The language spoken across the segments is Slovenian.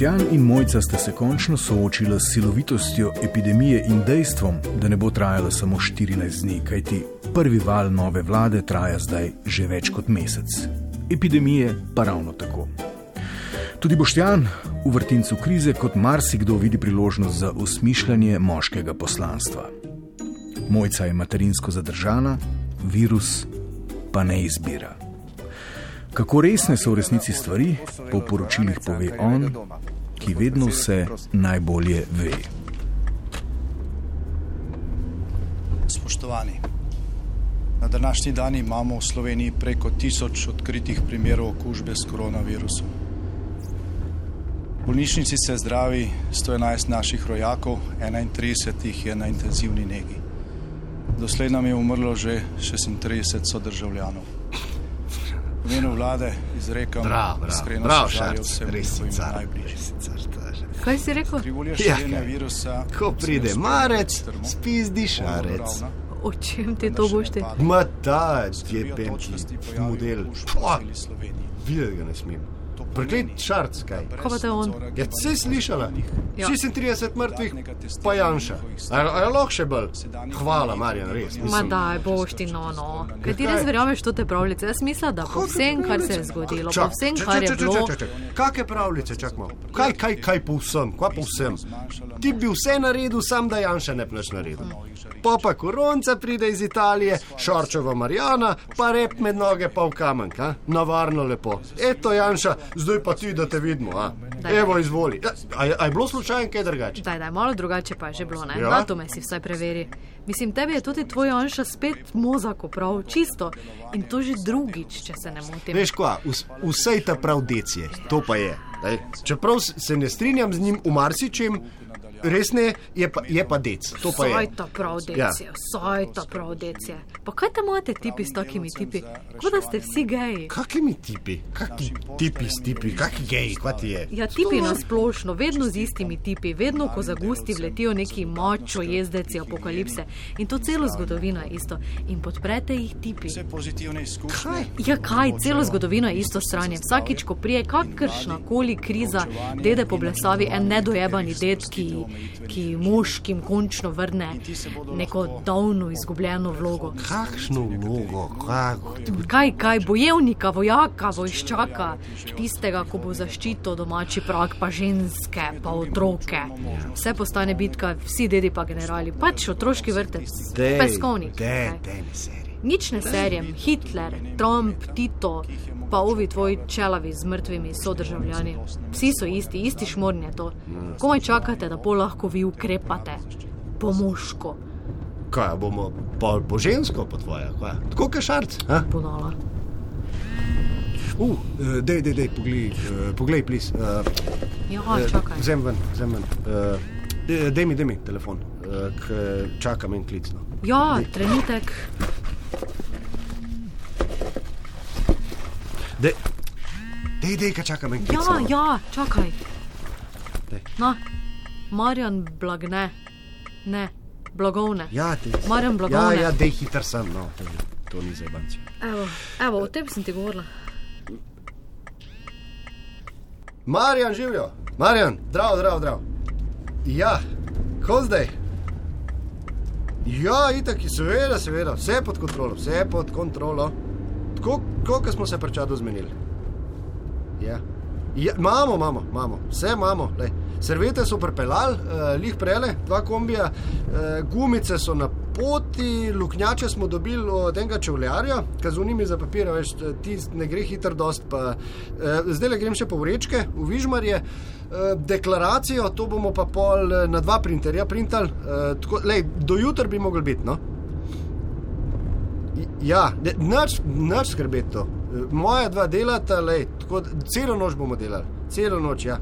Boštjan in Mojca sta se končno soočila s silovitostjo epidemije in dejstvom, da ne bo trajala samo 14 dni, kajti prvi val nove vlade traja zdaj že več kot mesec. Epidemije pa ravno tako. Tudi Boštjan v vrtincu krize kot marsikdo vidi priložnost za usmišljanje moškega poslanstva. Mojca je materinsko zadržana, virus pa ne izbira. Kako resne so v resnici stvari, po poročilih pove on, ki vedno vse najbolje ve. Spoštovani, na današnji dan imamo v Sloveniji preko tisoč odkritih primerov okužbe s koronavirusom. V bolnišnici se zdravi 111 naših rojakov, 31 jih je na intenzivni negi. Doslej nam je umrlo že 36 sodržavljanov. V imenu vlade izrekam iskreno sožalje vsem svojim najbližjim. Kaj si rekel? Ja, virusa. Ko pride marec, spizdi šarec. O čem ti to boš ti? Ma ta je pemči model. Pa, videti ga ne smem. Pregled šarc, kaj. Kaj pa te on? Ja, si slišala? Ja. 36 mrtvih, pa Janša. A a je lahko še bolj? Hvala, Marjan, res. Ma mislim. daj, boš ti no, no. Kaj ti res verjameš to te pravljice? Jaz mislim, da po vsem, kar se je zgodilo, po vsem, kar je bilo. Kakšne pravljice, čak malo. Kaj, kaj, kaj po vsem, kaj po vsem? Ti bi vse naredil, sam da Janša ne bi nič naredil. Pa pa koronca pride iz Italije, Šarčeva Marijana, pa rep med noge, pa v kamen, ka? navarno lepo. Eto, Janša, zdaj pa ti, da te vidimo. A? Daj, Evo, izvoli. Ja, A, je- a je bilo slučajno kaj drugače? Daj, daj, malo drugače pa je že bilo, ne? Ja? Ja? To me si vsaj preveri. Mislim, tebi je tudi tvoj Anša spet mozak prav, čisto. In to že drugič, če se ne motim. Veš, kva, vs- vse je ta prav deci, to pa je. Daj. Čeprav se ne strinjam z njim v marsičem, res ne, je pa, je pa dec. To pa je. Sajta prav decije, ja. sajta prav decije. Pa kaj tam imate tipi s takimi tipi? Kot da ste vsi geji. Kakimi tipi? Kakšni tipi s tipi? Kakšni geji, kva ti je? Ja, tipi na splošno, vedno z istimi tipi, vedno ko zagusti vletijo neki mačo jezdeci apokalipse. In to celo zgodovino je isto. In podprete jih tipi. Vse pozitivne izkušnje. Kaj? Ja, kaj, celo zgodovino je isto stranje. Vsakič, ko prije kakršna koli kriza, dede po blesavi en nedojebani ded, ki, ki moškim končno vrne neko davno izgubljeno vlogo. Kakšno vlogo? Kak... Kaj, kaj, bojevnika, vojaka, vojščaka, tistega, ko bo zaščitil domači prak, pa ženske, pa otroke. Vse postane bitka, vsi dedi pa generali, pač otroški vrtec, peskovnik. Dej, dej, seri. Nič ne serjem, Hitler, Trump, Tito, pa ovi tvoji čelavi z mrtvimi sodržavljani. Vsi so isti, isti šmorn je to. Komaj čakate, da bo lahko vi ukrepate, po moško, Kaj bomo po, po žensko, po tvoje? Kaj? Tako kot šarc. ponala. Uh, eh, dej, dej, dej, poglej, uh, poglej, plis. Uh, Ja, čakaj. Vzem ven, vzem ven. Uh, dej mi, dej mi telefon, uh, k, čakam en klic. No. Ja, trenutek. Dej, dej, dej, kaj čakam. Ja, no. ja, čakaj. Dej. Na, Marjan Blagne, ne, blagovne. Ja, ti. Marjan Ja, Blagovne. ja, dej hiter sem, no, to, to ni za banci. Evo, evo, o tem sem ti govorila. Marjan, živijo, Marjan, zdrav, zdrav, zdrav. Ja, ko zdaj? Ja, itak, seveda, seveda, vse je pod kontrolo, vse je pod kontrolo. Tako, kot smo se prečado zmenili. Ja. Ja, imamo, imamo, imamo, vse imamo. Lej. Servete so pripeljali, uh, lih prele, dva kombija, uh, gumice so na poti, luknjače smo dobili od enega čevljarja, ki z unimi za papir, veš, ti ne gre hitro dost. Pa, uh, zdaj le grem še po vrečke, v Vižmarje. Uh, deklaracijo, to bomo pa pol eh, na dva printerja printali. Uh, tako, lej, do jutra bi mogli biti. No? Ja, ne- nič, nič skrbeti to. Moja dva delata, lej, tako, celo noč bomo delali, celo noč. Ja.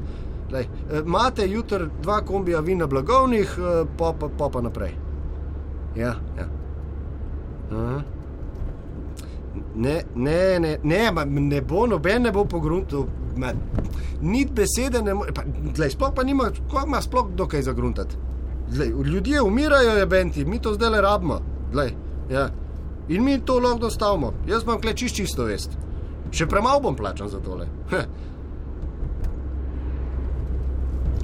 Lej, e, Imate jutri dva kombija vina blagovnih, e, pa pa, pa, pa naprej. Ja, ja. Aha. Ne, ne, ne, ne, ne bo noben ne bo pogruntal. ma, Ni besede, ne more. Sploh pa nima, ko ima sploh dokaj zagruntati. Ljudje umirajo, je benti, mi to zdaj le rabimo. Glej, ja. In mi to lahko dostavimo. Jaz imam kle čist čisto vest. Še premalo bom plačan za tole. Heh.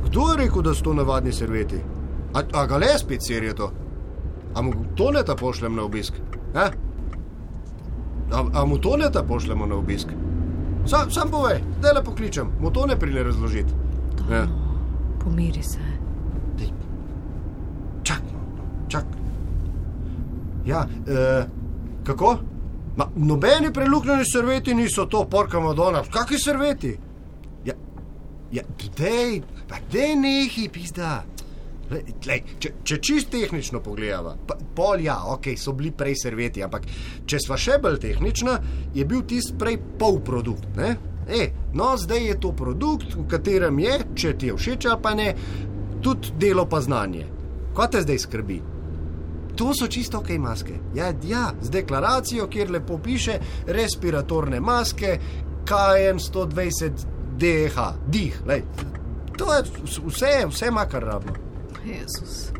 Kdo je rekel, da so to navadni serveti? A, a ga le spet serijo to? A mu to ne ta pošljem na obisk? A, a mu to ne ta pošljemo na obisk? Sam, sam povej, da le pokličem, mu to ne pride razložiti. Ja. Pomiri se. Dej. Čak, čak. Ja, eh, kako? Ma, nobeni preluknjeni serveti niso to, porka Madonna. Kakšni serveti? Ja, ja dej, pa dej nehi, pizda. Lej, lej, če, če čist tehnično pogledamo, pol ja, ok, so bili prej serveti, ampak če smo še bolj tehnični, je bil tisti prej polprodukt. Ne? E, no, zdaj je to produkt, v katerem je, če ti je všeč ali pa ne, tudi delo pa znanje. Kaj te zdaj skrbi? To so čisto ok maske. Ja, ja, z deklaracijo, kjer lepo piše respiratorne maske, KM120 DH, dih. Lej. To je vse, vse ima kar rabno. Jezus.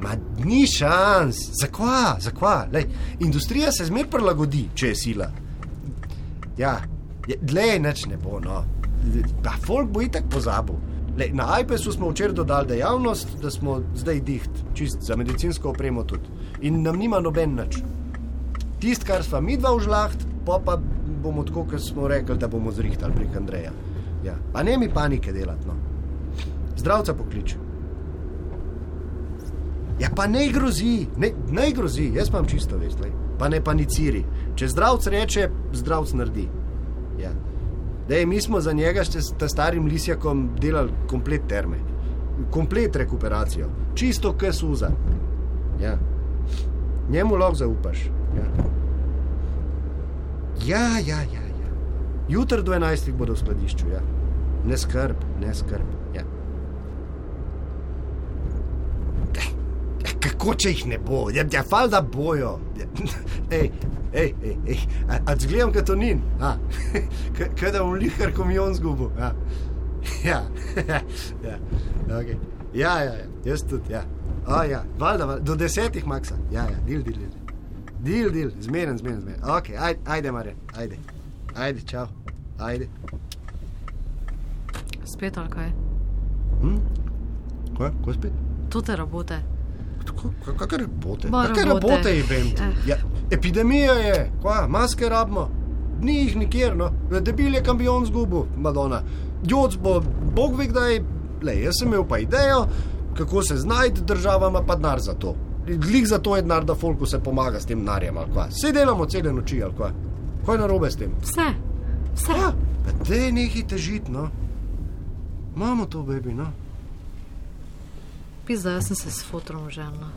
Ma ni šans, zakva, zakva. Lej, industrija se zmer prilagodi, če je sila. Ja, dlej neč ne bo, no. Pa folk bo itak pozabil. Lej, na iPadu smo včeraj dodali dejavnost, da smo zdaj diht, čist za medicinsko opremo tudi. In nam nima noben nič. Tisto, kar smo mi dva užlaht, pa pa bomo tako, kot smo rekli, da bomo zrihtali prek Andreja. Ja. Pa ne mi panike delati, no. Zdravca poklič. Ja, pa ne grozi, ne, ne grozi, jaz pa imam čisto vest, pa ne paniciri. Če zdravc reče, zdravc naredi. Ja. Dej, mi smo za njega s starim lisjakom delali komplet terme, komplet rekuperacijo, čisto kaj suza. Ja. Njemu lahko zaupaš. Ja, ja, ja. ja, ja. Jutri do 11. bodo v skladišču. Ja. Ne skrb, ne skrb. Ja. Kako če jih ne bo, ja, ja fal da bojo. Ej, ej, ej, ej. A, a zgledam, kot to ni, kaj da bom lihar komijon zgubil. Ja, ja, ja. Okay. ja, ja, ja, jaz tudi, ja. O, ja. Valda, valda, do desetih maksa, ja, ja, del, del, del. Del, del, zmeren, zmeren, zmeren. Ok, ajde, ajde, Mare, ajde. Ajde, čau, ajde. Spet ali kaj? Hm? Kaj, kaj spet? To te rabote. Kakšne rabote? Kakšne rabote. je event? Eh. Ja, epidemija je, kva, maske rabimo. Ni jih nikjer, no. Debil je kampion zgubil, Madonna. Joc bo, bog ve kdaj, le, jaz sem imel pa idejo, kako se znajti, država ima pa denar za to. Glik za to je denar, da folku se pomaga s tem denarjem, ali kva. Vse delamo cele noči, ali kva. Kaj je narobe s tem? Vse, vse. Ja, pa te neki težit, no. Imamo to, baby, no. Pizda, jaz sem se s fotrom ženila.